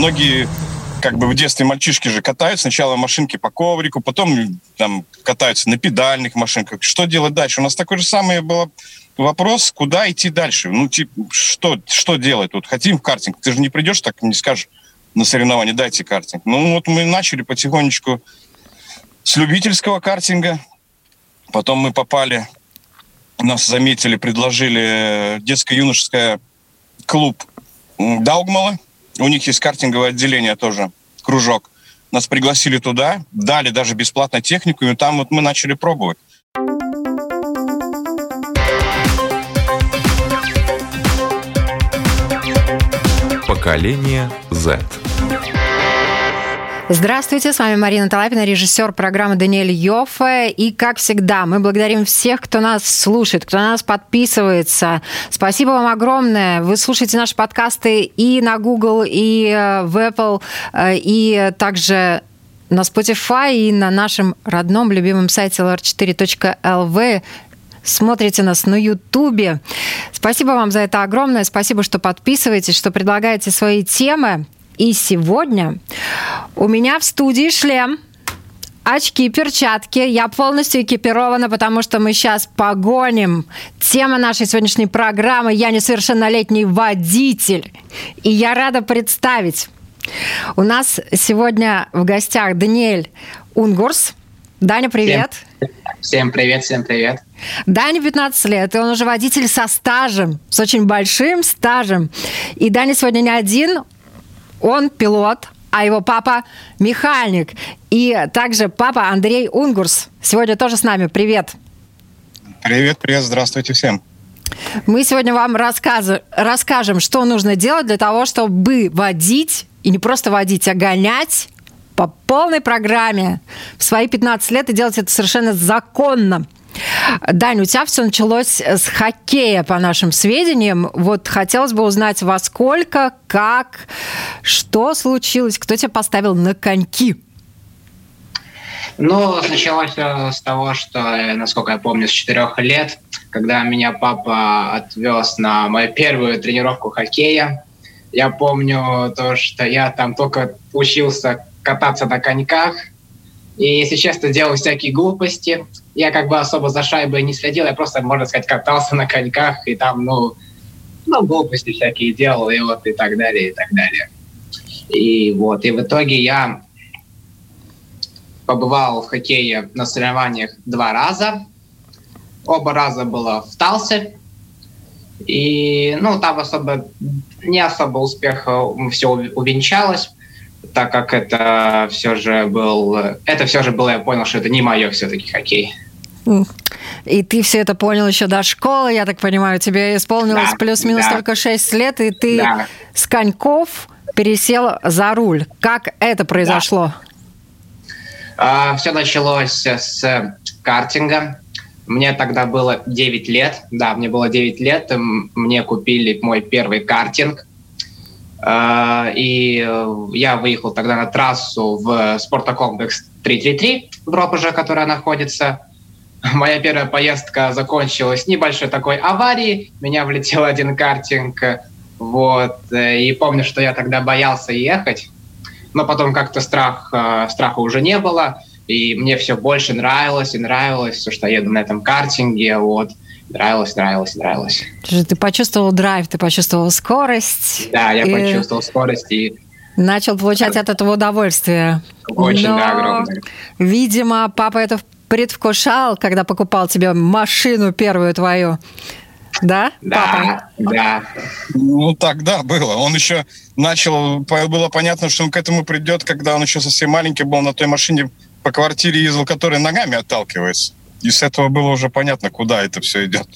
многие как бы в детстве мальчишки же катают сначала машинки по коврику, потом там катаются на педальных машинках. Что делать дальше? У нас такой же самый был вопрос, куда идти дальше. Ну, типа, что, что делать? Вот хотим в картинг. Ты же не придешь так, не скажешь на соревнования, дайте картинг. Ну, вот мы начали потихонечку с любительского картинга. Потом мы попали, нас заметили, предложили детско-юношеское клуб Даугмала. У них есть картинговое отделение тоже, кружок. Нас пригласили туда, дали даже бесплатно технику, и там вот мы начали пробовать. Поколение Z. Здравствуйте, с вами Марина Талапина, режиссер программы Даниэль Йоффе. И, как всегда, мы благодарим всех, кто нас слушает, кто на нас подписывается. Спасибо вам огромное. Вы слушаете наши подкасты и на Google, и э, в Apple, э, и также на Spotify, и на нашем родном любимом сайте lr4.lv смотрите нас на Ютубе. Спасибо вам за это огромное. Спасибо, что подписываетесь, что предлагаете свои темы. И сегодня у меня в студии шлем, очки, перчатки. Я полностью экипирована, потому что мы сейчас погоним. Тема нашей сегодняшней программы «Я несовершеннолетний водитель». И я рада представить. У нас сегодня в гостях Даниэль Унгурс. Даня, привет. Всем, всем привет, всем привет. Дане 15 лет, и он уже водитель со стажем, с очень большим стажем. И Даня сегодня не один, он пилот, а его папа механик. И также папа Андрей Унгурс сегодня тоже с нами. Привет. Привет, привет, здравствуйте всем. Мы сегодня вам рассказ... расскажем, что нужно делать для того, чтобы водить, и не просто водить, а гонять по полной программе в свои 15 лет и делать это совершенно законно. Дань, у тебя все началось с хоккея, по нашим сведениям. Вот хотелось бы узнать, во сколько, как, что случилось, кто тебя поставил на коньки? Ну, началось с того, что, насколько я помню, с четырех лет, когда меня папа отвез на мою первую тренировку хоккея. Я помню то, что я там только учился кататься на коньках, и, если честно, делал всякие глупости я как бы особо за шайбой не следил, я просто, можно сказать, катался на коньках и там, ну, ну, глупости всякие делал, и вот и так далее, и так далее. И вот, и в итоге я побывал в хоккее на соревнованиях два раза. Оба раза было в Талсе. И, ну, там особо, не особо успеха все увенчалось так как это все же был, это все же было, я понял, что это не мое все-таки хоккей. И ты все это понял еще до школы, я так понимаю. Тебе исполнилось да, плюс-минус да. только 6 лет, и ты да. с коньков пересел за руль. Как это произошло? Да. А, все началось с картинга. Мне тогда было 9 лет. Да, мне было 9 лет. Мне купили мой первый картинг. А, и я выехал тогда на трассу в спортокомплекс 333 в Ропоже, которая находится. Моя первая поездка закончилась небольшой такой аварией. Меня влетел один картинг. Вот. И помню, что я тогда боялся ехать. Но потом как-то страх, а, страха уже не было. И мне все больше нравилось и нравилось, что я еду на этом картинге. Вот нравилось, нравилось, нравилось. Ты почувствовал драйв, ты почувствовал скорость. Да, я и... почувствовал скорость и начал получать от этого удовольствие. Очень, Но, да, огромное. Видимо, папа это предвкушал, когда покупал тебе машину первую твою. Да? Да, папа? да. Ну, тогда было. Он еще начал, было понятно, что он к этому придет, когда он еще совсем маленький был на той машине по квартире ездил, которая ногами отталкивается. И с этого было уже понятно, куда это все идет.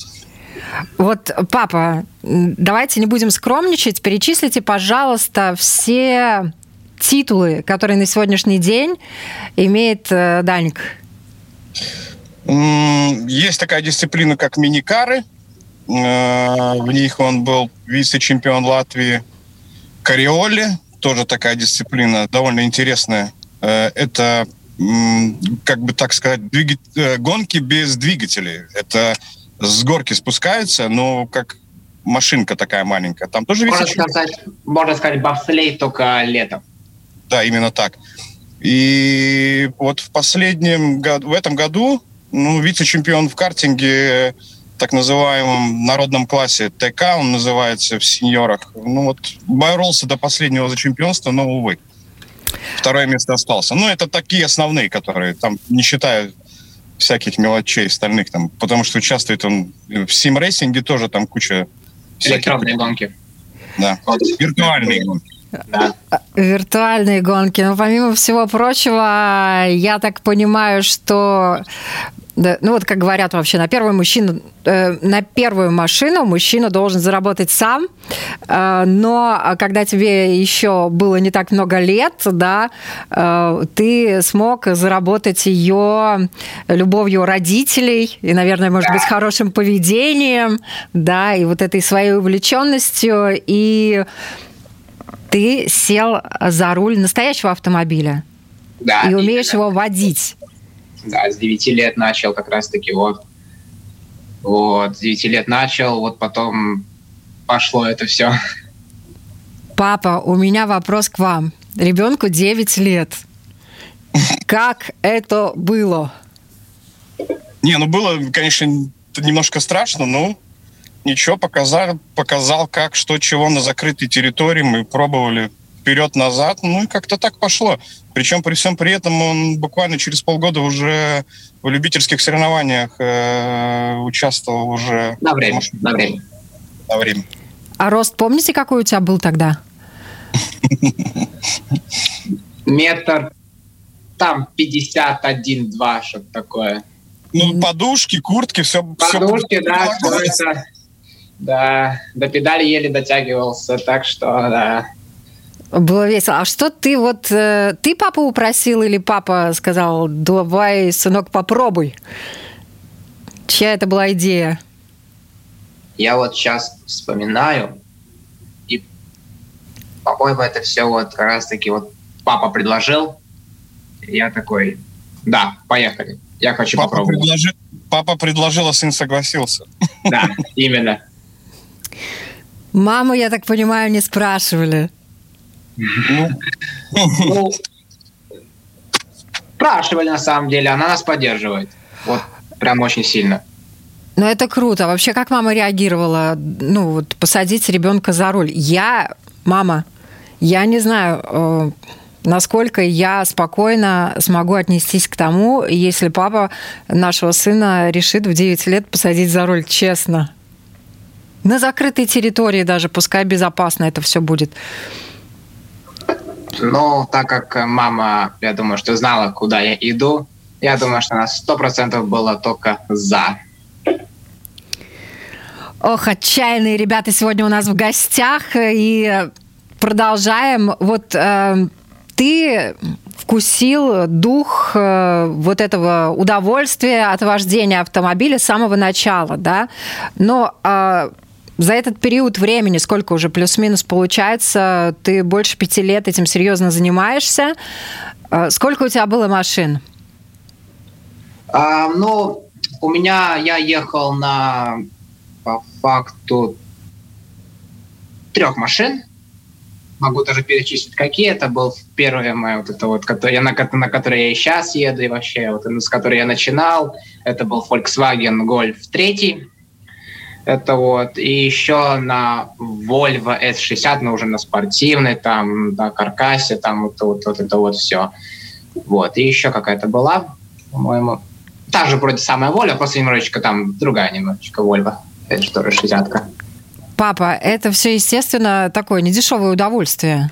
Вот, папа, давайте не будем скромничать. Перечислите, пожалуйста, все титулы, которые на сегодняшний день имеет э, Даник. Есть такая дисциплина, как миникары. Э, в них он был вице-чемпион Латвии. Кариоли, тоже такая дисциплина, довольно интересная. Э, это как бы так сказать, двигать, э, гонки без двигателей. Это с горки спускаются, но как машинка такая маленькая. Там тоже можно сказать, можно сказать, бобслей только летом. Да, именно так. И вот в последнем году, в этом году, ну, вице-чемпион в картинге, так называемом народном классе ТК, он называется в сеньорах. Ну вот боролся до последнего за чемпионство, но, увы. Второе место остался. Ну, это такие основные, которые там, не считая всяких мелочей остальных, там, потому что участвует он в сим-рейсинге тоже там куча... Электронные гонки. Да, вот. виртуальные гонки. Да. Виртуальные гонки. Но помимо всего прочего, я так понимаю, что да, ну вот как говорят вообще, на первую мужчину, э, на первую машину мужчина должен заработать сам, э, но когда тебе еще было не так много лет, да, э, ты смог заработать ее любовью родителей и, наверное, может быть, хорошим поведением, да, и вот этой своей увлеченностью, и ты сел за руль настоящего автомобиля. Да, и умеешь именно. его водить. Да, с 9 лет начал как раз-таки вот. Вот, с 9 лет начал, вот потом пошло это все. Папа, у меня вопрос к вам. Ребенку 9 лет. Как это было? Не, ну было, конечно, немножко страшно, но ничего, показал, показал как, что, чего на закрытой территории. Мы пробовали вперед-назад, ну и как-то так пошло. Причем при всем при этом он буквально через полгода уже в любительских соревнованиях э, участвовал уже. На время, на время. На время. А рост помните, какой у тебя был тогда? Метр там 51-2, что-то такое. Ну, подушки, куртки, все. Подушки, все да, все это. Да, до педали еле дотягивался, так что, да. Было весело. А что ты вот... Э, ты папу упросил или папа сказал, давай, сынок, попробуй? Чья это была идея? Я вот сейчас вспоминаю, и, по-моему, это все вот как раз-таки вот папа предложил, я такой, да, поехали, я хочу папа попробовать. Предложи... Папа предложил, а сын согласился. Да, именно. Маму, я так понимаю, не спрашивали. Ну, спрашивали на самом деле, она нас поддерживает. Вот прям очень сильно. Ну, это круто. Вообще, как мама реагировала, ну, вот посадить ребенка за руль? Я, мама, я не знаю, э, насколько я спокойно смогу отнестись к тому, если папа нашего сына решит в 9 лет посадить за руль, честно. На закрытой территории даже, пускай безопасно это все будет. Но так как мама, я думаю, что знала, куда я иду, я думаю, что она сто процентов была только за. Ох, отчаянные ребята сегодня у нас в гостях. И продолжаем. Вот э, ты вкусил дух э, вот этого удовольствия от вождения автомобиля с самого начала, да? Но э, за этот период времени, сколько уже плюс-минус получается, ты больше пяти лет этим серьезно занимаешься. А, сколько у тебя было машин? А, ну, у меня я ехал на по факту трех машин. Могу даже перечислить, какие это был первый мой вот это вот, который, на, на который я и сейчас еду, и вообще вот, с которой я начинал. Это был Volkswagen Golf 3 это вот. И еще на Volvo S60, но уже на спортивной, там, на каркасе, там вот, вот, вот это вот все. Вот. И еще какая-то была, по-моему. Та же вроде самая Volvo, просто немножечко там другая немножечко Volvo. Это что тоже 60 -ка. Папа, это все, естественно, такое недешевое удовольствие.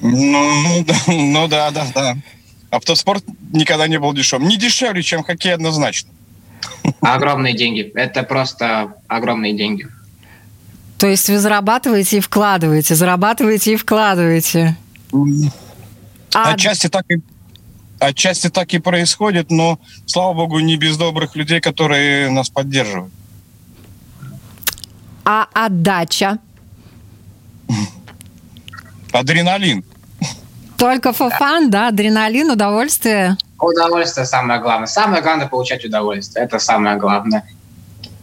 Ну, ну, да, ну да, да, да. Автоспорт никогда не был дешевым. Не дешевле, чем хоккей однозначно. Огромные деньги. Это просто огромные деньги. То есть вы зарабатываете и вкладываете, зарабатываете и вкладываете. А... Отчасти так и отчасти так и происходит, но, слава богу, не без добрых людей, которые нас поддерживают. А отдача? Адреналин. Только фофан, да. да, адреналин, удовольствие. Удовольствие самое главное. Самое главное получать удовольствие. Это самое главное.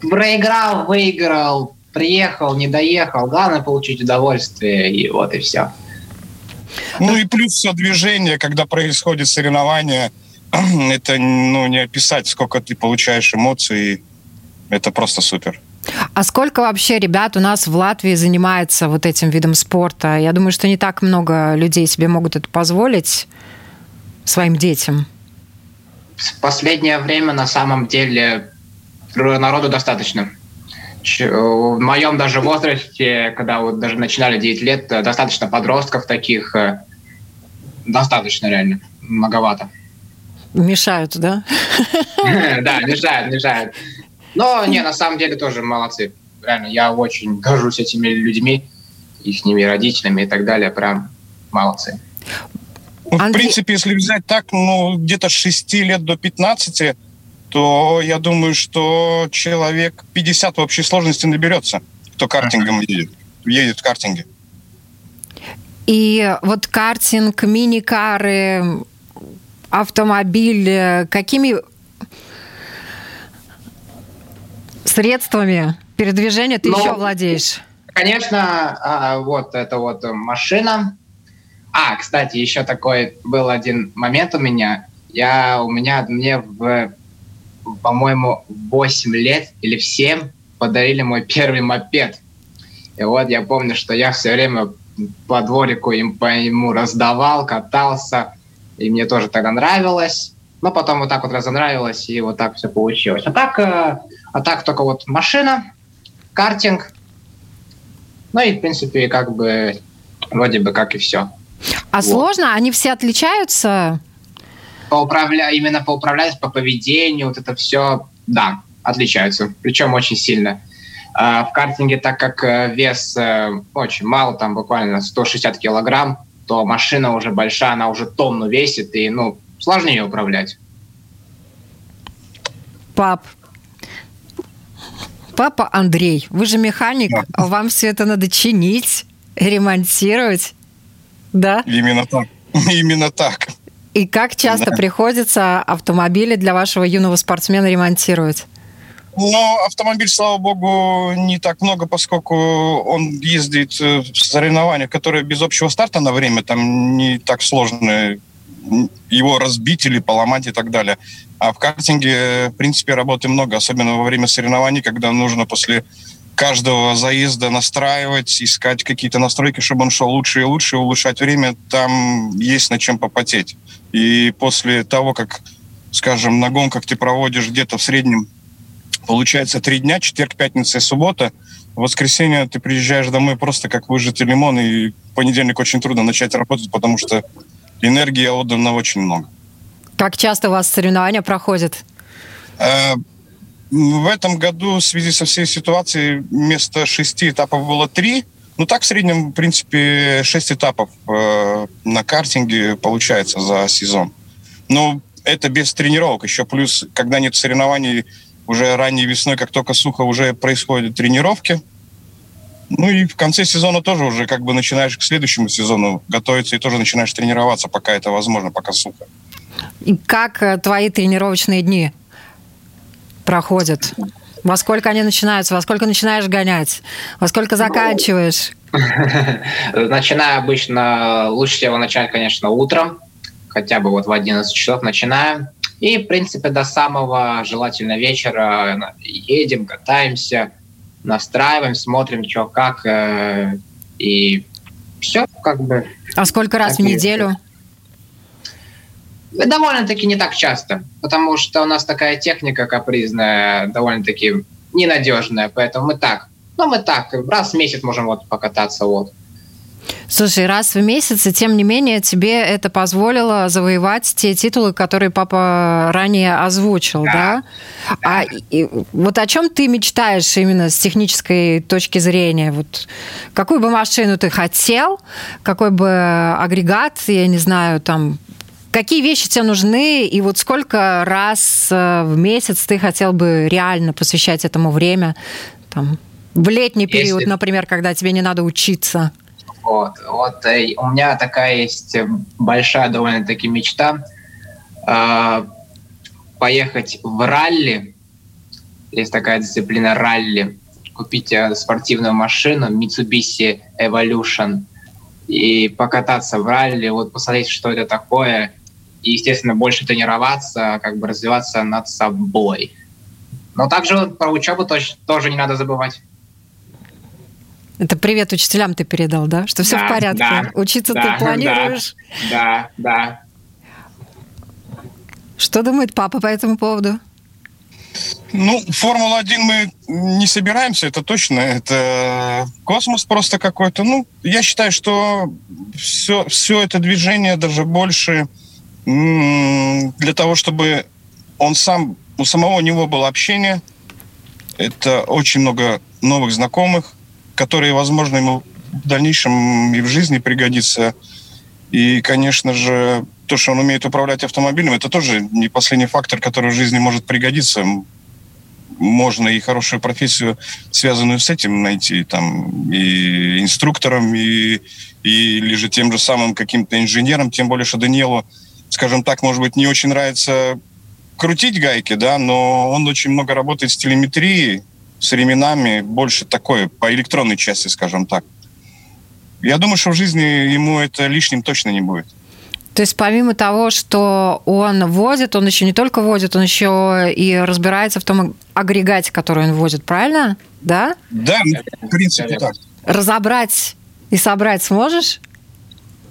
Проиграл, выиграл, приехал, не доехал, главное получить удовольствие, и вот и все. Ну и плюс все движение, когда происходит соревнование, это ну, не описать, сколько ты получаешь эмоций, это просто супер. А сколько вообще ребят у нас в Латвии занимается вот этим видом спорта? Я думаю, что не так много людей себе могут это позволить своим детям. В последнее время на самом деле народу достаточно. В моем даже возрасте, когда вот даже начинали 9 лет, достаточно подростков таких, э, достаточно реально, многовато. Мешают, да? Да, мешают, мешают. Но, не, на самом деле тоже молодцы. Реально, я очень горжусь этими людьми, их родителями и так далее. Прям молодцы. Ну, в принципе, если взять так, ну, где-то с 6 лет до 15, то я думаю, что человек 50 в общей сложности наберется, кто картингом едет, едет в картинге. И вот картинг, мини-кары, автомобиль, какими средствами передвижения ты ну, еще владеешь? Конечно, а, вот это вот машина. А, кстати, еще такой был один момент у меня. Я у меня мне в, по-моему, 8 лет или в 7 подарили мой первый мопед. И вот я помню, что я все время по дворику им по ему раздавал, катался, и мне тоже тогда нравилось. Но потом вот так вот разонравилось, и вот так все получилось. А так э, а так только вот машина, картинг, ну и, в принципе, как бы вроде бы как и все. А вот. сложно? Они все отличаются? По управля... Именно по управлению, по поведению, вот это все, да, отличаются. Причем очень сильно. А в картинге, так как э, вес э, очень мало, там буквально 160 килограмм, то машина уже большая, она уже тонну весит, и, ну, сложнее управлять. Пап, Папа Андрей, вы же механик, да. вам все это надо чинить, ремонтировать, да? Именно так. Именно так. И как часто да. приходится автомобили для вашего юного спортсмена ремонтировать? Но автомобиль, слава богу, не так много, поскольку он ездит в соревнования, которые без общего старта на время, там не так сложно его разбить или поломать и так далее. А в картинге, в принципе, работы много, особенно во время соревнований, когда нужно после каждого заезда настраивать, искать какие-то настройки, чтобы он шел лучше и лучше, улучшать время, там есть над чем попотеть. И после того, как, скажем, на гонках ты проводишь где-то в среднем, получается, три дня, четверг, пятница и суббота, в воскресенье ты приезжаешь домой просто как выжатый лимон, и в понедельник очень трудно начать работать, потому что энергии отдано очень много. Как часто у вас соревнования проходят? В этом году в связи со всей ситуацией вместо шести этапов было три. Ну так в среднем, в принципе, шесть этапов э, на картинге получается за сезон. Но это без тренировок. Еще плюс, когда нет соревнований, уже ранней весной, как только сухо, уже происходят тренировки. Ну и в конце сезона тоже уже как бы начинаешь к следующему сезону готовиться и тоже начинаешь тренироваться, пока это возможно, пока сухо. И как э, твои тренировочные дни проходят? Во сколько они начинаются? Во сколько начинаешь гонять? Во сколько заканчиваешь? Начинаю обычно, лучше всего начать, конечно, утром, хотя бы вот в 11 часов начинаем. И, в принципе, до самого желательно вечера едем, катаемся, настраиваем, смотрим, что как, э, и все как бы. А сколько раз в неделю? Довольно-таки не так часто, потому что у нас такая техника капризная, довольно-таки ненадежная, поэтому мы так, ну мы так, раз в месяц можем вот покататься вот. Слушай, раз в месяц, и тем не менее тебе это позволило завоевать те титулы, которые папа ранее озвучил, да? да? А и, вот о чем ты мечтаешь именно с технической точки зрения? Вот какую бы машину ты хотел, какой бы агрегат, я не знаю, там Какие вещи тебе нужны, и вот сколько раз э, в месяц ты хотел бы реально посвящать этому время? Там, в летний период, Если... например, когда тебе не надо учиться. Вот, вот э, у меня такая есть большая довольно-таки мечта э, поехать в ралли. Есть такая дисциплина ралли. купить э, спортивную машину Mitsubishi Evolution и покататься в ралли, вот посмотреть, что это такое, и, естественно, больше тренироваться, как бы развиваться над собой. Но также про учебу тоже, тоже не надо забывать. Это привет учителям ты передал, да? Что все да, в порядке. Да, Учиться да, ты планируешь? Да, да. Что думает папа по этому поводу? Ну, Формула-1 мы не собираемся, это точно. Это космос просто какой-то. Ну, я считаю, что все, все это движение даже больше для того, чтобы он сам, у самого него было общение. Это очень много новых знакомых, которые, возможно, ему в дальнейшем и в жизни пригодится. И, конечно же, то, что он умеет управлять автомобилем, это тоже не последний фактор, который в жизни может пригодиться. Можно и хорошую профессию, связанную с этим, найти, там, и инструктором, и, и или же тем же самым каким-то инженером, тем более, что Даниэлу, скажем так, может быть, не очень нравится крутить гайки, да, но он очень много работает с телеметрией, с временами, больше такое, по электронной части, скажем так. Я думаю, что в жизни ему это лишним точно не будет. То есть помимо того, что он возит, он еще не только возит, он еще и разбирается в том агрегате, который он возит, правильно? Да? Да, в принципе так. Разобрать и собрать сможешь?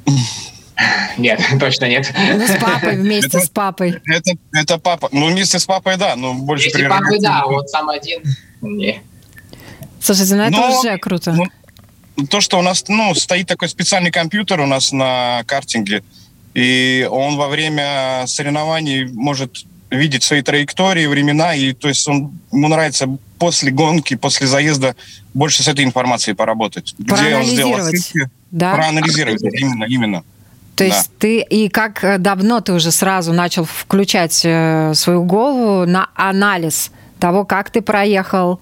Нет, точно нет. Ну, с папой, вместе это, с папой. Это, это папа. Ну, вместе с папой, да, но больше... Вместе с папой, да, вот сам один. Не. Слушайте, ну это но, уже круто. Ну, то, что у нас, ну, стоит такой специальный компьютер у нас на картинге, и он во время соревнований может видеть свои траектории, времена, и то есть он, ему нравится после гонки, после заезда больше с этой информацией поработать. Где он сделал ошибки, да? проанализировать. Именно, именно. То есть да. ты и как давно ты уже сразу начал включать э, свою голову на анализ того, как ты проехал?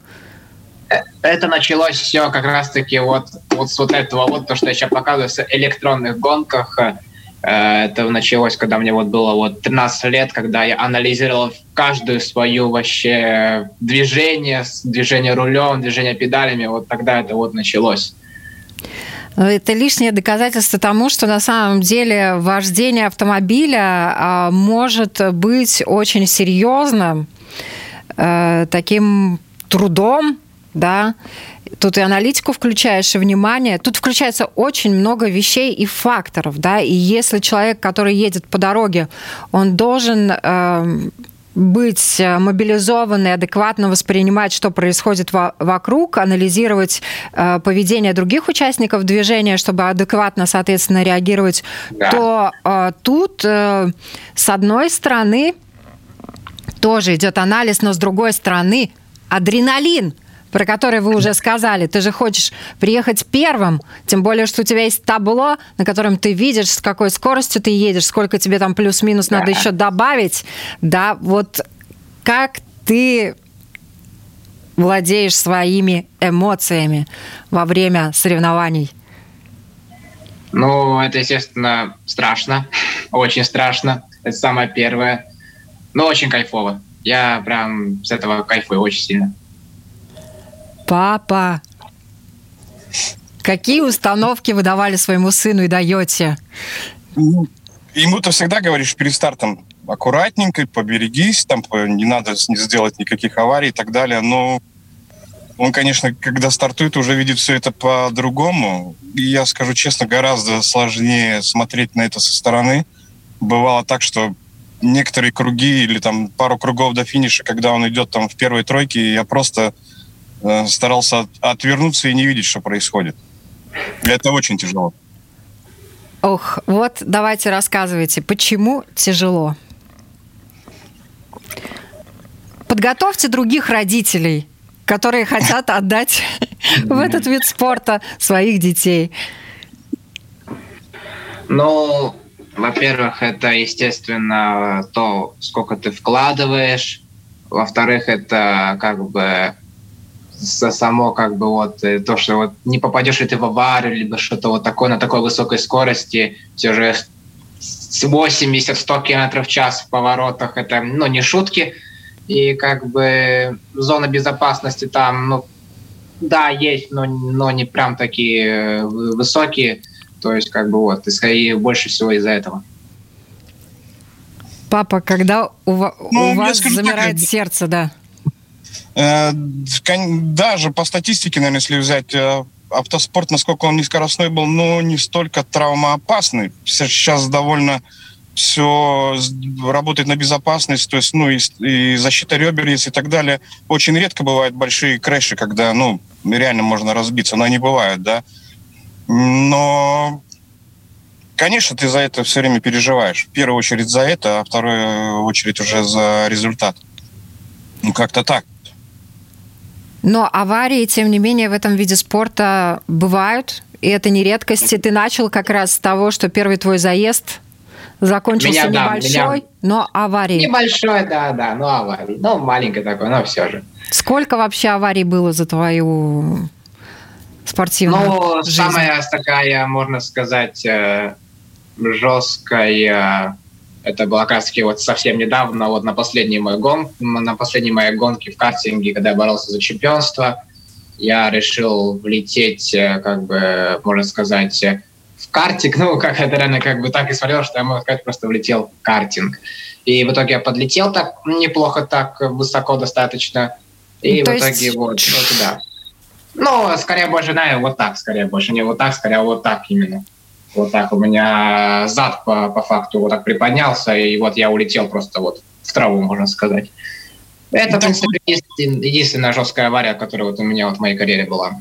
Э, это началось все как раз-таки вот, вот с вот этого вот, то, что я сейчас показываю, с электронных гонках. Э, это началось, когда мне вот было вот 13 лет, когда я анализировал каждую свою вообще движение, движение рулем, движение педалями. Вот тогда это вот началось. Это лишнее доказательство тому, что на самом деле вождение автомобиля а, может быть очень серьезным, э, таким трудом, да, тут и аналитику включаешь, и внимание. Тут включается очень много вещей и факторов, да, и если человек, который едет по дороге, он должен э, быть мобилизованным, адекватно воспринимать, что происходит во вокруг, анализировать э, поведение других участников движения, чтобы адекватно, соответственно, реагировать, да. то э, тут, э, с одной стороны, тоже идет анализ, но с другой стороны, адреналин про который вы уже сказали. Ты же хочешь приехать первым, тем более, что у тебя есть табло, на котором ты видишь, с какой скоростью ты едешь, сколько тебе там плюс-минус да. надо еще добавить. Да, вот как ты владеешь своими эмоциями во время соревнований? Ну, это, естественно, страшно. Очень страшно. Это самое первое. Но очень кайфово. Я прям с этого кайфую очень сильно. Папа, какие установки вы давали своему сыну и даете? Ему ты всегда говоришь перед стартом аккуратненько, поберегись, там не надо сделать никаких аварий и так далее. Но он, конечно, когда стартует, уже видит все это по-другому. И я скажу честно, гораздо сложнее смотреть на это со стороны. Бывало так, что некоторые круги или там пару кругов до финиша, когда он идет там в первой тройке, я просто старался отвернуться и не видеть, что происходит. Это очень тяжело. Ох, вот давайте рассказывайте, почему тяжело. Подготовьте других родителей, которые хотят отдать в этот вид спорта своих детей. Ну, во-первых, это, естественно, то, сколько ты вкладываешь. Во-вторых, это как бы само как бы вот э, то, что вот не попадешь ли ты в аварию, либо что-то вот такое на такой высокой скорости, все же 80-100 км в час в поворотах, это, ну, не шутки. И как бы зона безопасности там, ну, Да, есть, но, но не прям такие э, высокие. То есть, как бы вот, и скорее больше всего из-за этого. Папа, когда у, ну, у вас замирает так, сердце, да? Э, даже по статистике, наверное, если взять э, автоспорт, насколько он низкоростной был, но не столько травмоопасный. Сейчас довольно все работает на безопасность, то есть, ну, и, и защита ребер есть и так далее. Очень редко бывают большие крэши, когда, ну, реально можно разбиться, но они бывают, да. Но, конечно, ты за это все время переживаешь. В первую очередь за это, а вторую очередь уже за результат. Ну, как-то так. Но аварии, тем не менее, в этом виде спорта бывают, и это не редкость. И ты начал как раз с того, что первый твой заезд закончился меня, небольшой, да, меня... но аварии. Небольшой, да, да, но аварии. Ну, маленький такой, но все же. Сколько вообще аварий было за твою спортивную ну, жизнь? самая такая, можно сказать, э, жесткая это было как раз таки вот совсем недавно, вот на последней моей гон, на последней моей гонке в картинге, когда я боролся за чемпионство, я решил влететь, э, как бы, можно сказать, в картинг. Ну, как это реально как бы так и смотрел, что я, можно сказать, просто влетел в картинг. И в итоге я подлетел так неплохо, так высоко достаточно. И ну, в итоге есть... вот, вот туда. Ну, скорее больше, наверное, вот так, скорее больше. Не вот так, скорее вот так именно вот так у меня зад по, по факту вот так приподнялся, и вот я улетел просто вот в траву, можно сказать. Это, в принципе, единственная жесткая авария, которая вот у меня вот в моей карьере была.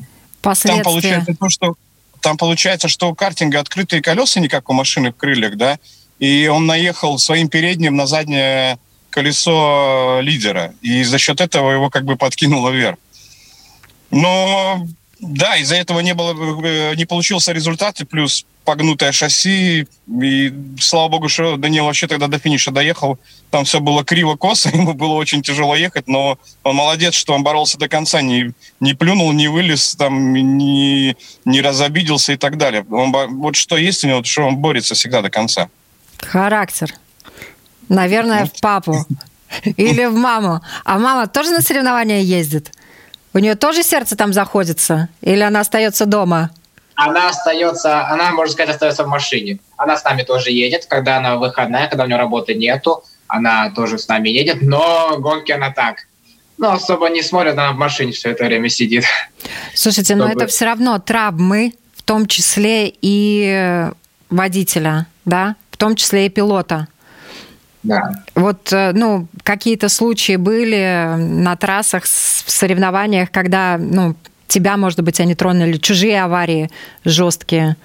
Там получается то, что там получается, что у картинга открытые колеса, не как у машины в крыльях, да, и он наехал своим передним на заднее колесо лидера, и за счет этого его как бы подкинуло вверх. Но да, из-за этого не было, э, не получился результат, и плюс погнутое шасси, и слава богу, что Данил вообще тогда до финиша доехал, там все было криво-косо, ему было очень тяжело ехать, но он молодец, что он боролся до конца, не, не плюнул, не вылез, там, не, не разобиделся и так далее. Он, вот что есть у него, что он борется всегда до конца. Характер. Наверное, в папу или в маму. А мама тоже на соревнования ездит? У нее тоже сердце там заходится? Или она остается дома? Она остается, она, можно сказать, остается в машине. Она с нами тоже едет, когда она выходная, когда у нее работы нету, она тоже с нами едет, но гонки она так. Ну, особо не смотрит, она в машине все это время сидит. Слушайте, чтобы... но это все равно травмы, в том числе и водителя, да, в том числе и пилота. Да. Вот, э, ну, какие-то случаи были на трассах, в соревнованиях, когда, ну, тебя, может быть, они тронули, чужие аварии жесткие.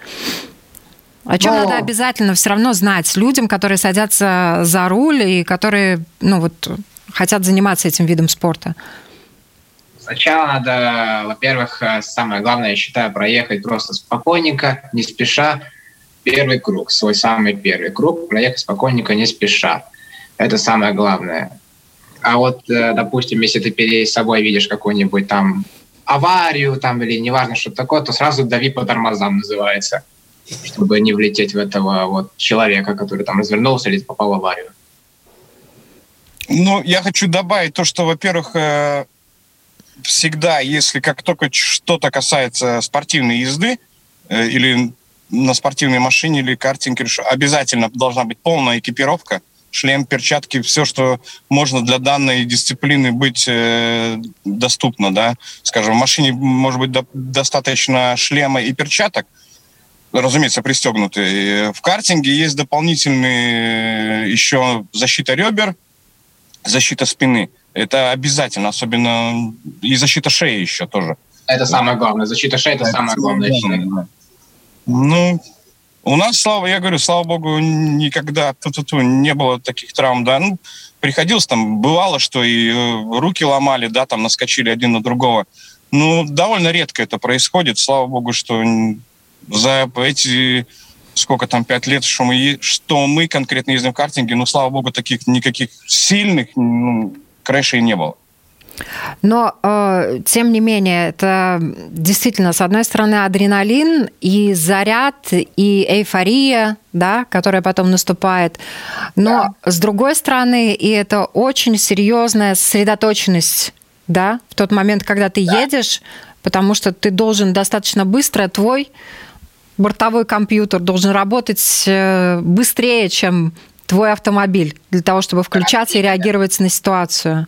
О чем Но... надо обязательно все равно знать людям, которые садятся за руль и которые, ну вот, хотят заниматься этим видом спорта? Сначала надо, во-первых, э, самое главное, я считаю, проехать просто спокойненько, не спеша, первый круг, свой самый первый круг, проехать спокойненько, не спеша. Это самое главное. А вот, э, допустим, если ты перед собой видишь какой-нибудь там аварию там или неважно что такое, то сразу дави по тормозам называется, чтобы не влететь в этого вот человека, который там развернулся или попал в аварию. Ну, я хочу добавить то, что, во-первых, э, всегда, если как только что-то касается спортивной езды э, или на спортивной машине или картинге, обязательно должна быть полная экипировка – шлем, перчатки, все, что можно для данной дисциплины быть э, доступно, да. Скажем, в машине может быть до, достаточно шлема и перчаток, разумеется, пристегнутые. В картинге есть дополнительные э, еще защита ребер, защита спины. Это обязательно, особенно и защита шеи еще тоже. Это самое главное. Защита шеи это, это самое главное. главное. Ну, у нас, слава, я говорю, слава богу, никогда ту -ту -ту, не было таких травм, да. Ну, приходилось там, бывало, что и э, руки ломали, да, там наскочили один на другого. Ну, довольно редко это происходит. Слава богу, что за эти сколько там, пять лет, что мы, что мы конкретно ездим в картинге, ну, слава богу, таких никаких сильных ну, крэшей не было. Но, э, тем не менее, это действительно, с одной стороны, адреналин и заряд, и эйфория, да, которая потом наступает. Но, да. с другой стороны, и это очень серьезная сосредоточенность да, в тот момент, когда ты да. едешь, потому что ты должен достаточно быстро, твой бортовой компьютер должен работать э, быстрее, чем твой автомобиль, для того, чтобы включаться и реагировать на ситуацию.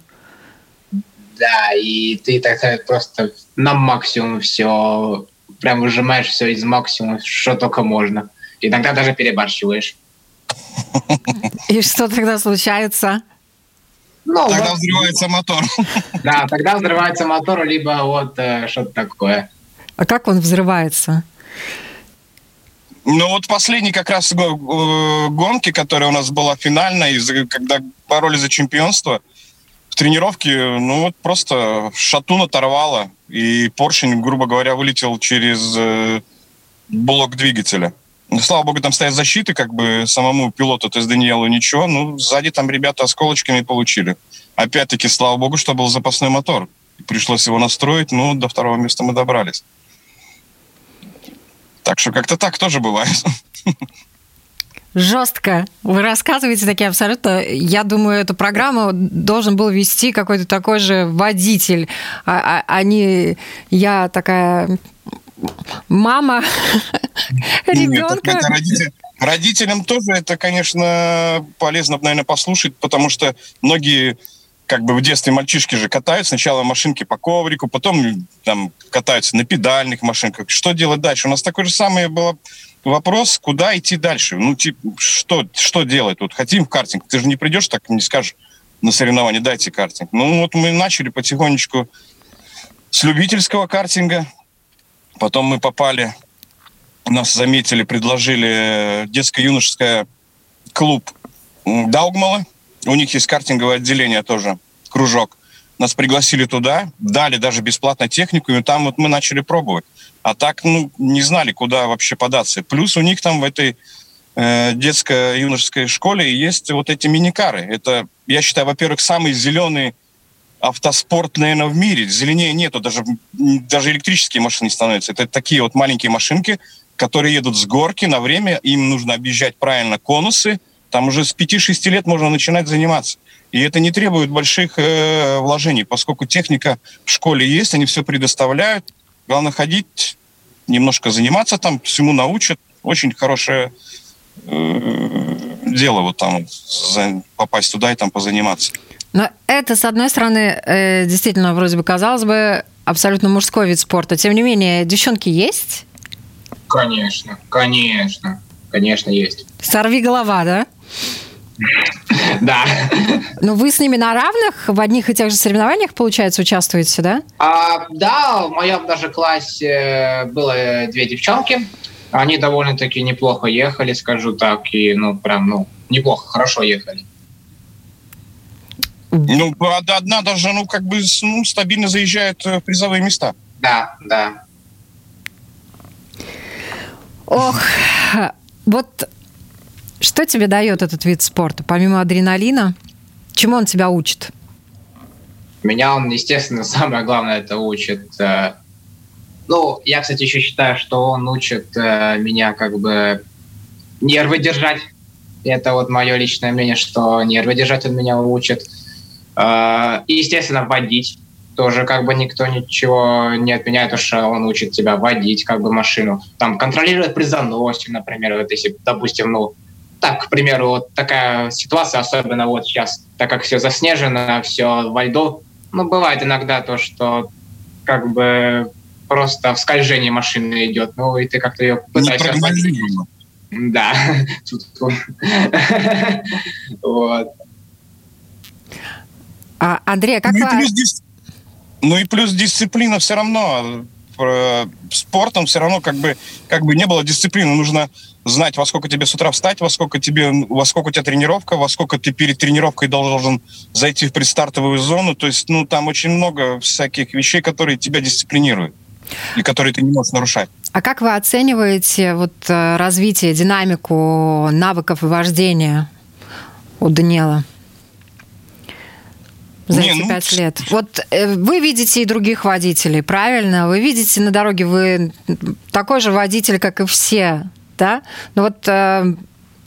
Да, и ты тогда просто на максимум все, прям выжимаешь все из максимума, что только можно. Иногда даже перебарщиваешь. И что тогда случается? Ну, тогда вот, взрывается мотор. Да, тогда взрывается мотор, либо вот э, что-то такое. А как он взрывается? Ну вот последний как раз э, гонки, которая у нас была финальная, когда бороли за чемпионство, в тренировке, ну вот просто шатун оторвало, и поршень, грубо говоря, вылетел через э, блок двигателя. Ну, слава богу, там стоят защиты, как бы самому пилоту, то есть Даниэлу ничего. Ну, сзади там ребята осколочками получили. Опять-таки, слава богу, что был запасной мотор. Пришлось его настроить, ну, до второго места мы добрались. Так что как-то так тоже бывает. Жестко. Вы рассказываете такие абсолютно... Я думаю, эту программу должен был вести какой-то такой же водитель, а, а, а не я такая мама ребенка. Нет, родитель, родителям тоже это, конечно, полезно, наверное, послушать, потому что многие как бы в детстве мальчишки же катают сначала машинки по коврику, потом там катаются на педальных машинках. Что делать дальше? У нас такой же самый был вопрос, куда идти дальше? Ну, типа, что, что делать? Вот хотим в картинг. Ты же не придешь так, не скажешь на соревнования, дайте картинг. Ну, вот мы начали потихонечку с любительского картинга, Потом мы попали, нас заметили, предложили детско-юношеское клуб Даугмала. У них есть картинговое отделение тоже, кружок. Нас пригласили туда, дали даже бесплатно технику, и там вот мы начали пробовать. А так, ну, не знали, куда вообще податься. Плюс у них там в этой э, детско-юношеской школе есть вот эти миникары. Это, я считаю, во-первых, самый зеленый автоспорт, наверное, в мире. Зеленее нету, даже, даже электрические машины становятся. Это такие вот маленькие машинки, которые едут с горки на время, им нужно объезжать правильно конусы. Там уже с 5-6 лет можно начинать заниматься. И это не требует больших э, вложений, поскольку техника в школе есть, они все предоставляют. Главное ходить, немножко заниматься там, всему научат. Очень хорошее э, дело вот там попасть туда и там позаниматься. Но это, с одной стороны, э, действительно, вроде бы, казалось бы, абсолютно мужской вид спорта. Тем не менее, девчонки есть? Конечно, конечно, конечно, есть. Сорви голова, да? Да. Но вы с ними на равных в одних и тех же соревнованиях, получается, участвуете, да? А, да, в моем даже классе было две девчонки. Они довольно-таки неплохо ехали, скажу так, и ну прям ну неплохо, хорошо ехали. Ну, одна даже, ну, как бы ну, стабильно заезжает в призовые места. Да, да. Ох, вот что тебе дает этот вид спорта, помимо адреналина? Чему он тебя учит? Меня он, естественно, самое главное это учит. Э, ну, я, кстати, еще считаю, что он учит э, меня как бы нервы держать. Это вот мое личное мнение, что нервы держать он меня учит. А, и, естественно, водить. Тоже как бы никто ничего не отменяет, что он учит тебя водить как бы машину. Там контролировать при заносе, например, вот если, допустим, ну, так, к примеру, вот такая ситуация, особенно вот сейчас, так как все заснежено, все во льду, ну, бывает иногда то, что как бы просто в скольжении машины идет, ну, и ты как-то ее пытаешься... Да. вот. А, Андрей, а как ну, вы... Плюс, ну и плюс дисциплина все равно. Спортом все равно как бы, как бы не было дисциплины. Нужно знать, во сколько тебе с утра встать, во сколько, тебе, во сколько у тебя тренировка, во сколько ты перед тренировкой должен зайти в предстартовую зону. То есть, ну, там очень много всяких вещей, которые тебя дисциплинируют и которые ты не можешь нарушать. А как вы оцениваете вот э, развитие, динамику навыков вождения у Даниэла? За не, эти ну... пять лет? Вот э, вы видите и других водителей, правильно? Вы видите на дороге, вы такой же водитель, как и все, да? Но вот э,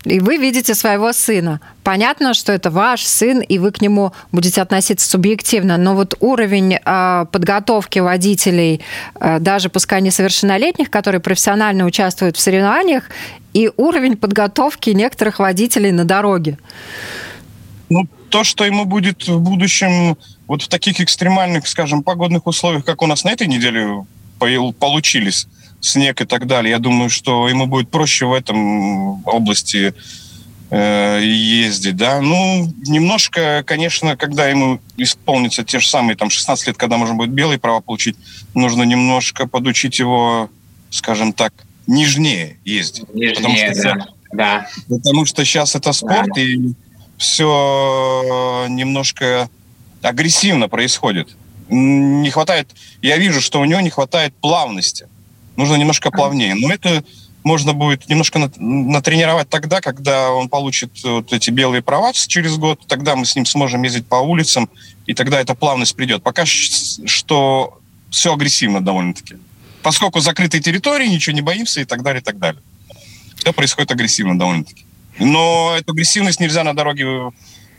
и вы видите своего сына. Понятно, что это ваш сын, и вы к нему будете относиться субъективно, но вот уровень э, подготовки водителей, э, даже пускай несовершеннолетних, которые профессионально участвуют в соревнованиях, и уровень подготовки некоторых водителей на дороге. Ну, то, что ему будет в будущем вот в таких экстремальных, скажем, погодных условиях, как у нас на этой неделе получились, снег и так далее. Я думаю, что ему будет проще в этом области э, ездить, да. Ну, немножко, конечно, когда ему исполнится те же самые там 16 лет, когда можно будет белые права получить, нужно немножко подучить его, скажем так, нежнее ездить. Нежнее, потому что, да. да. Потому что сейчас это спорт, да. и все немножко агрессивно происходит. Не хватает, я вижу, что у него не хватает плавности нужно немножко плавнее. Но это можно будет немножко натренировать тогда, когда он получит вот эти белые права через год, тогда мы с ним сможем ездить по улицам, и тогда эта плавность придет. Пока что все агрессивно довольно-таки. Поскольку закрытые территории, ничего не боимся и так далее, и так далее. Все происходит агрессивно довольно-таки. Но эту агрессивность нельзя на дороге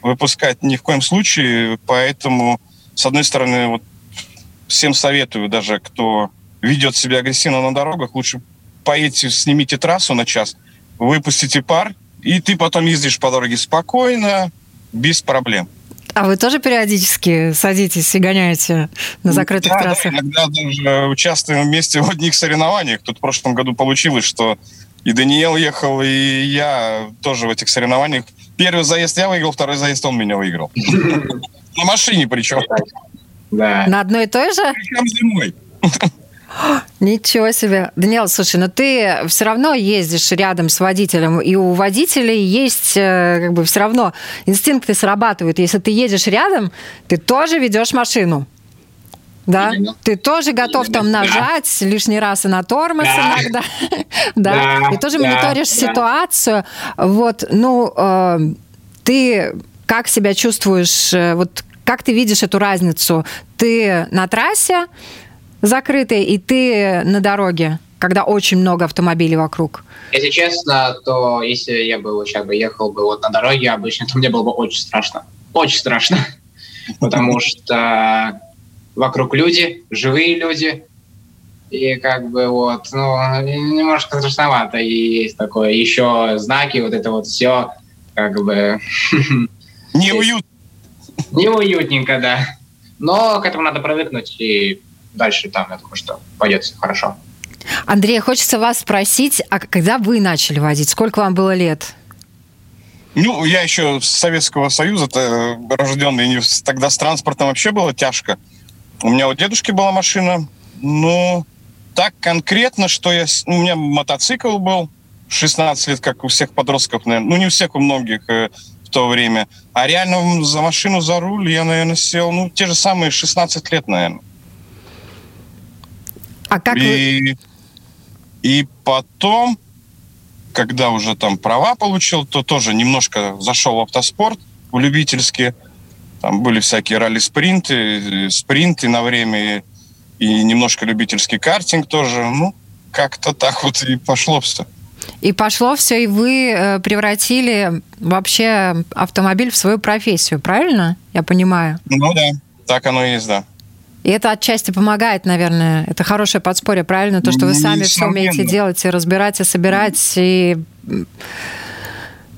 выпускать ни в коем случае, поэтому, с одной стороны, вот всем советую, даже кто ведет себя агрессивно на дорогах, лучше поедьте, снимите трассу на час, выпустите пар, и ты потом ездишь по дороге спокойно, без проблем. А вы тоже периодически садитесь и гоняете на закрытых да, трассах? Да, иногда даже участвуем вместе в одних соревнованиях. Тут в прошлом году получилось, что и Даниил ехал, и я тоже в этих соревнованиях. Первый заезд я выиграл, второй заезд он меня выиграл. На машине причем. Да. На одной и той же? Причем зимой. Ничего себе. Даниэл, слушай, но ты все равно ездишь рядом с водителем, и у водителей есть э, как бы все равно инстинкты срабатывают. Если ты едешь рядом, ты тоже ведешь машину. Да? Именно. Ты тоже готов Именно. там нажать да. лишний раз и на тормоз да. иногда. да. да. И тоже да. мониторишь да. ситуацию. Вот, ну, э, ты как себя чувствуешь, э, вот как ты видишь эту разницу? Ты на трассе, закрытые, и ты на дороге, когда очень много автомобилей вокруг? Если честно, то если я бы сейчас бы ехал бы вот на дороге обычно, то мне было бы очень страшно. Очень страшно. Потому что вокруг люди, живые люди, и как бы вот, ну, немножко страшновато. И есть такое, еще знаки, вот это вот все, как бы... Неуютно. Неуютненько, да. Но к этому надо привыкнуть, и дальше там, я думаю, что пойдет все хорошо. Андрей, хочется вас спросить, а когда вы начали водить? Сколько вам было лет? Ну, я еще с Советского Союза, -то рожденный, тогда с транспортом вообще было тяжко. У меня у дедушки была машина, но так конкретно, что я... Ну, у меня мотоцикл был, 16 лет, как у всех подростков, наверное. Ну, не у всех, у многих э, в то время. А реально за машину, за руль я, наверное, сел, ну, те же самые 16 лет, наверное. А как и, вы... и потом, когда уже там права получил, то тоже немножко зашел в автоспорт, в любительский. Там были всякие ралли-спринты, спринты на время, и, немножко любительский картинг тоже. Ну, как-то так вот и пошло все. И пошло все, и вы э, превратили вообще автомобиль в свою профессию, правильно? Я понимаю. Ну да, так оно и есть, да. И это отчасти помогает, наверное. Это хорошее подспорье, правильно? То, что вы сами все умеете делать и разбирать, и собирать, и...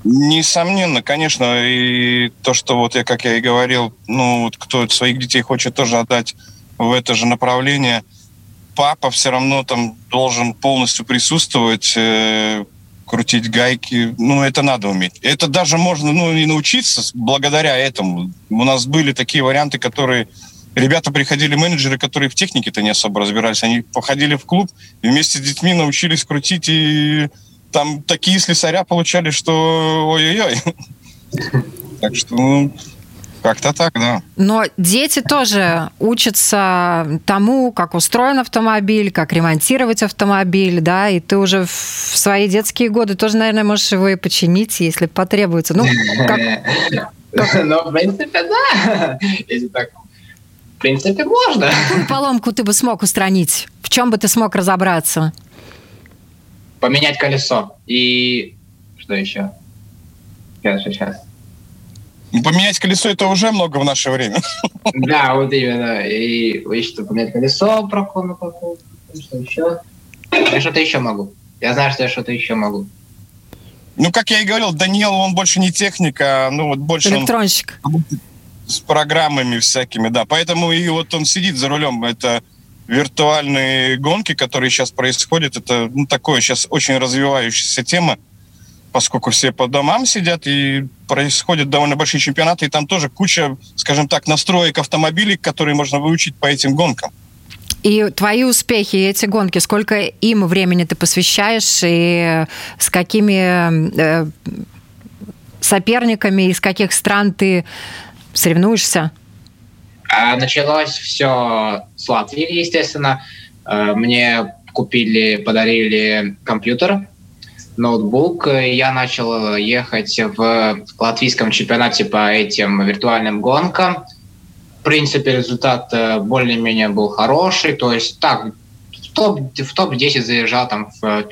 Несомненно, конечно, и то, что вот я, как я и говорил, ну, вот кто своих детей хочет тоже отдать в это же направление, папа все равно там должен полностью присутствовать, э, крутить гайки, ну, это надо уметь. Это даже можно, ну, и научиться благодаря этому. У нас были такие варианты, которые ребята приходили, менеджеры, которые в технике-то не особо разбирались, они походили в клуб вместе с детьми научились крутить, и там такие слесаря получали, что ой-ой-ой. Так что, ну, как-то так, да. Но дети тоже учатся тому, как устроен автомобиль, как ремонтировать автомобиль, да, и ты уже в свои детские годы тоже, наверное, можешь его и починить, если потребуется. Ну, как... Ну, в принципе, да. Если так в принципе, можно. Какую поломку ты бы смог устранить? В чем бы ты смог разобраться? Поменять колесо. И что еще? Сейчас, сейчас. Ну, поменять колесо это уже много в наше время. Да, вот именно. И вы что, поменять колесо, прокону какого что еще? Я что-то еще могу. Я знаю, что я что-то еще могу. Ну, как я и говорил, Даниил, он больше не техник, а ну вот больше Электронщик. Он с программами всякими, да. Поэтому и вот он сидит за рулем. Это виртуальные гонки, которые сейчас происходят. Это ну, такое сейчас очень развивающаяся тема поскольку все по домам сидят, и происходят довольно большие чемпионаты, и там тоже куча, скажем так, настроек автомобилей, которые можно выучить по этим гонкам. И твои успехи, эти гонки, сколько им времени ты посвящаешь, и с какими э, соперниками, из каких стран ты соревнуешься? А, началось все с Латвии, естественно. Э, мне купили, подарили компьютер ноутбук. Я начал ехать в латвийском чемпионате по этим виртуальным гонкам. В принципе, результат э, более-менее был хороший. То есть так, в топ-10 в топ заезжал там в,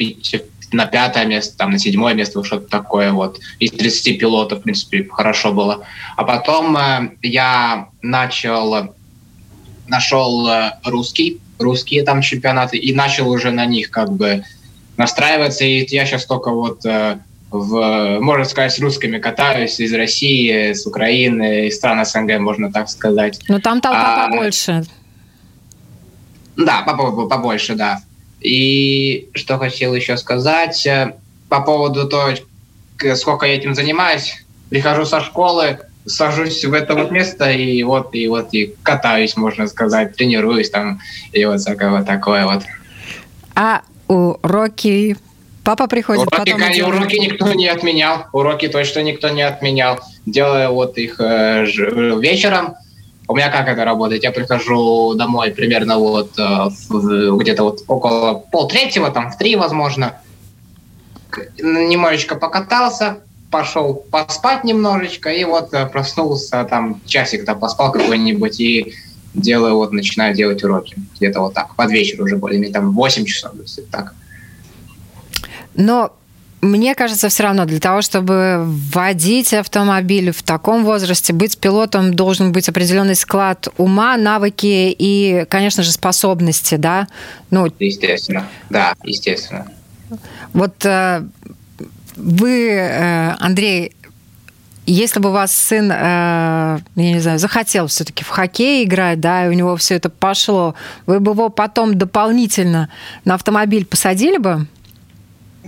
на пятое место, там на седьмое место, что-то такое вот. Из 30 пилотов, в принципе, хорошо было. А потом э, я начал, нашел э, русский, русские там чемпионаты и начал уже на них как бы настраиваться. И я сейчас только вот э, в, можно сказать, с русскими катаюсь из России, с Украины, из стран СНГ, можно так сказать. Но там толпа а, побольше. Да, побольше, да. И что хотел еще сказать э, по поводу того, сколько я этим занимаюсь. Прихожу со школы, сажусь в это вот место и вот и вот и катаюсь, можно сказать, тренируюсь там и вот всякое вот такое вот. А уроки. Папа приходит уроки, потом... Делает... Уроки никто не отменял. Уроки точно никто не отменял. Делаю вот их э, вечером. У меня как это работает? Я прихожу домой примерно вот э, где-то вот около полтретьего, там в три, возможно. Немножечко покатался, пошел поспать немножечко, и вот э, проснулся, там часик-то поспал какой-нибудь, и делаю, вот начинаю делать уроки. Где-то вот так, под вечер уже более-менее, там 8 часов, если так. Но мне кажется, все равно для того, чтобы водить автомобиль в таком возрасте, быть пилотом, должен быть определенный склад ума, навыки и, конечно же, способности, да? Ну, естественно, да, естественно. Вот э, вы, э, Андрей, если бы у вас сын, э, я не знаю, захотел все-таки в хоккей играть, да, и у него все это пошло, вы бы его потом дополнительно на автомобиль посадили бы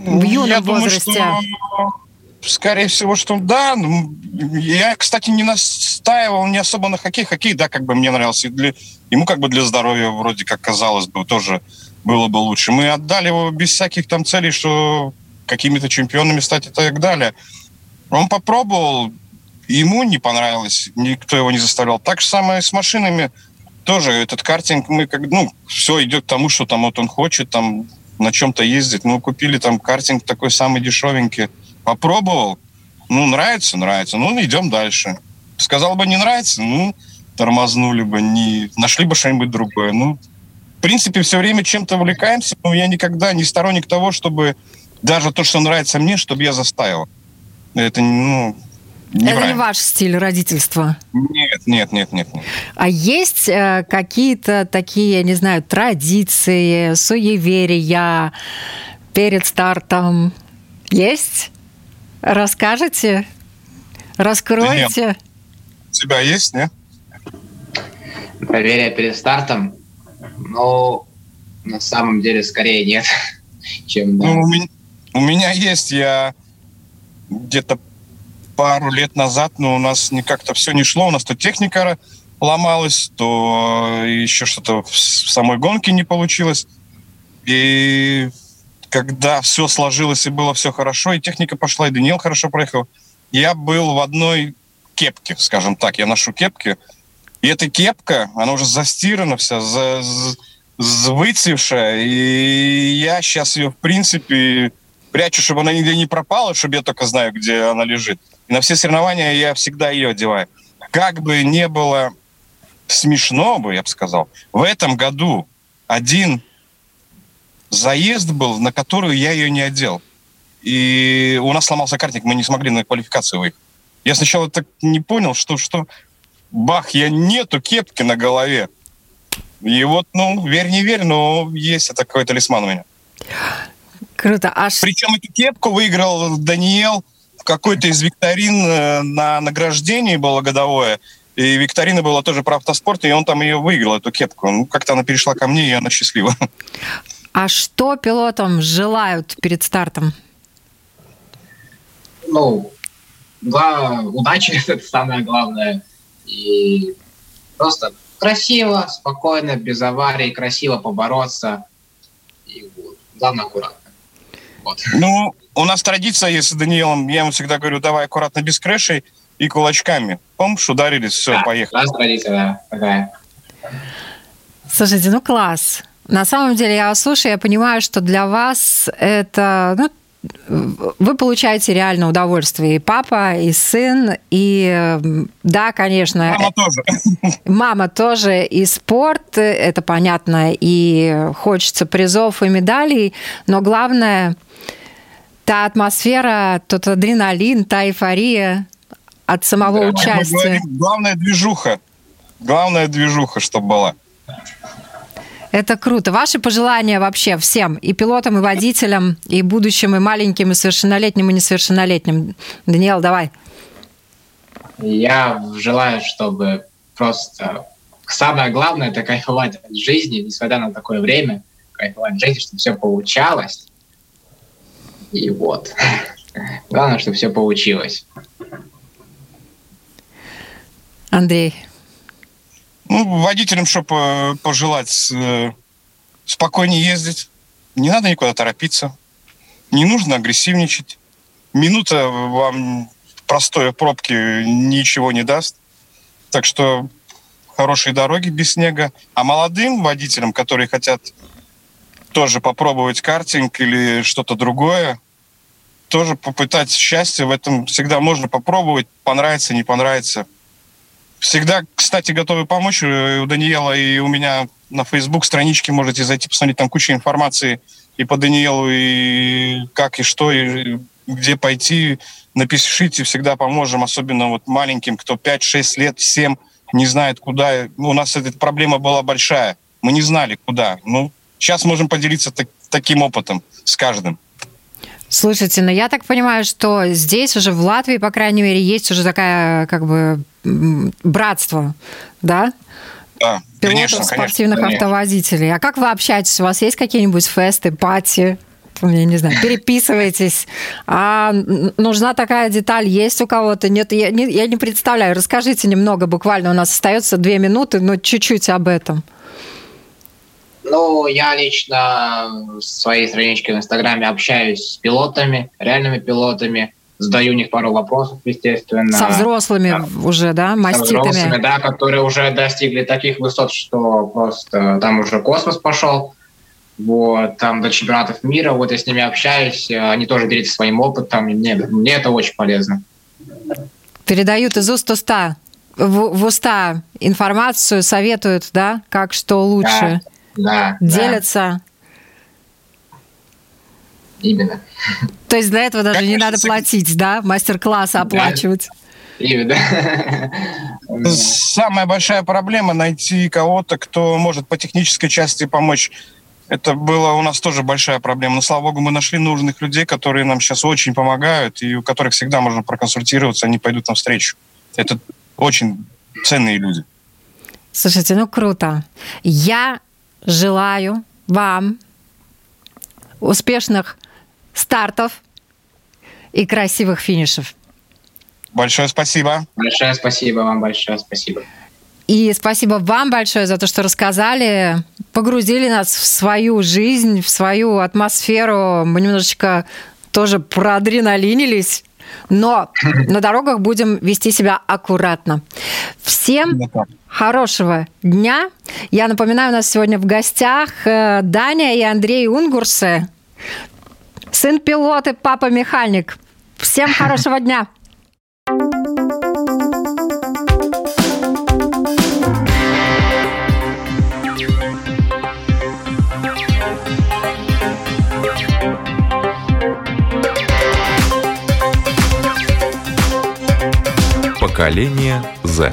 в юном я возрасте? Думаю, что, скорее всего, что да. Ну, я, кстати, не настаивал не особо на хоккей. Хоккей, да, как бы мне нравился. Для, ему как бы для здоровья вроде как казалось бы тоже было бы лучше. Мы отдали его без всяких там целей, что какими-то чемпионами стать и так далее. Он попробовал, ему не понравилось, никто его не заставлял. Так же самое с машинами. Тоже этот картинг, мы как, ну, все идет к тому, что там вот он хочет, там на чем-то ездить. Ну, купили там картинг такой самый дешевенький. Попробовал, ну, нравится, нравится. Ну, идем дальше. Сказал бы, не нравится, ну, тормознули бы, не нашли бы что-нибудь другое. Ну, в принципе, все время чем-то увлекаемся, но я никогда не сторонник того, чтобы даже то, что нравится мне, чтобы я заставил. Это, ну, это не ваш стиль родительства? Нет, нет, нет, нет. нет. А есть э, какие-то такие, я не знаю, традиции, суеверия перед стартом? Есть? Расскажете? Раскройте? Да нет. У тебя есть, нет? Проверяя перед стартом? Ну, на самом деле, скорее нет, чем да. Ну, у, меня, у меня есть, я где-то пару лет назад, но у нас как-то все не шло, у нас то техника ломалась, то еще что-то в самой гонке не получилось. И когда все сложилось и было все хорошо, и техника пошла, и Даниил хорошо проехал, я был в одной кепке, скажем так. Я ношу кепки, и эта кепка, она уже застирана вся, за, за, выцвевшая, и я сейчас ее, в принципе, прячу, чтобы она нигде не пропала, чтобы я только знаю, где она лежит. И на все соревнования я всегда ее одеваю. Как бы не было смешно бы, я бы сказал, в этом году один заезд был, на которую я ее не одел. и у нас сломался картинг, мы не смогли на квалификацию выехать. Я сначала так не понял, что, что бах, я нету кепки на голове. И вот, ну, верь, не верь, но есть это какой талисман у меня. Круто. А Причем эту кепку выиграл Даниэл какой-то из викторин э, на награждении было годовое. И викторина была тоже про автоспорт, и он там ее выиграл, эту кепку. Ну, как-то она перешла ко мне, и она счастлива. А что пилотам желают перед стартом? Ну, да, удачи это самое главное. И просто красиво, спокойно, без аварий, красиво побороться. И вот, главное, аккуратно. Вот. Ну, у нас традиция есть с Даниэлом. Я ему всегда говорю, давай аккуратно, без крэшей и кулачками. Помнишь, ударились, все, да, поехали. У нас традиция, да, такая. Слушайте, ну класс. На самом деле, я вас слушаю, я понимаю, что для вас это ну, вы получаете реально удовольствие. И папа, и сын, и да, конечно. Мама тоже. Мама тоже. И спорт, это понятно, и хочется призов и медалей, но главное та атмосфера, тот адреналин, та эйфория от самого да, участия. Говорим, главная движуха. Главная движуха, чтобы была. Это круто. Ваши пожелания вообще всем, и пилотам, и водителям, и будущим, и маленьким, и совершеннолетним, и несовершеннолетним. Даниэл, давай. Я желаю, чтобы просто самое главное – это кайфовать от жизни, несмотря на такое время, кайфовать от жизни, чтобы все получалось. И вот. Главное, чтобы все получилось. Андрей. Ну, водителям, чтобы пожелать э, спокойнее ездить. Не надо никуда торопиться. Не нужно агрессивничать. Минута вам простой пробки ничего не даст. Так что хорошие дороги без снега. А молодым водителям, которые хотят тоже попробовать картинг или что-то другое, тоже попытать счастье в этом всегда можно попробовать, понравится, не понравится – Всегда, кстати, готовы помочь. Э, у Даниэла и у меня на Facebook страничке можете зайти, посмотреть, там куча информации и по Даниэлу, и как, и что, и где пойти. Напишите, всегда поможем, особенно вот маленьким, кто 5-6 лет, 7, не знает куда. У нас эта проблема была большая. Мы не знали, куда. Ну, сейчас можем поделиться так, таким опытом с каждым. Слушайте, ну я так понимаю, что здесь уже в Латвии, по крайней мере, есть уже такая как бы братство, да? Да, Пилотов конечно, спортивных конечно, автоводителей. А как вы общаетесь? У вас есть какие-нибудь фесты, пати? я не знаю, переписываетесь. А нужна такая деталь, есть у кого-то? Нет, я не, я не представляю. Расскажите немного, буквально у нас остается две минуты, но чуть-чуть об этом. Ну, я лично в своей страничке в Инстаграме общаюсь с пилотами, реальными пилотами, задаю у них пару вопросов, естественно. Со взрослыми да. уже, да, маститами? Со взрослыми, да, которые уже достигли таких высот, что просто там уже космос пошел. Вот, там до чемпионатов мира, вот я с ними общаюсь, они тоже делятся своим опытом, и мне, мне это очень полезно. Передают из уст уста, в, в уста информацию, советуют, да, как что лучше. Да да, делятся. Да. Именно. То есть для этого даже как не надо платить, да? Мастер-классы оплачивать. Именно. Самая большая проблема найти кого-то, кто может по технической части помочь. Это была у нас тоже большая проблема. Но, слава богу, мы нашли нужных людей, которые нам сейчас очень помогают, и у которых всегда можно проконсультироваться, они пойдут навстречу. Это очень ценные люди. Слушайте, ну круто. Я желаю вам успешных стартов и красивых финишев. Большое спасибо. Большое спасибо вам, большое спасибо. И спасибо вам большое за то, что рассказали, погрузили нас в свою жизнь, в свою атмосферу. Мы немножечко тоже проадреналинились, но на дорогах будем вести себя аккуратно. Всем хорошего дня. Я напоминаю, у нас сегодня в гостях э, Даня и Андрей Унгурсы, сын пилот и папа механик. Всем хорошего дня! Поколение Z.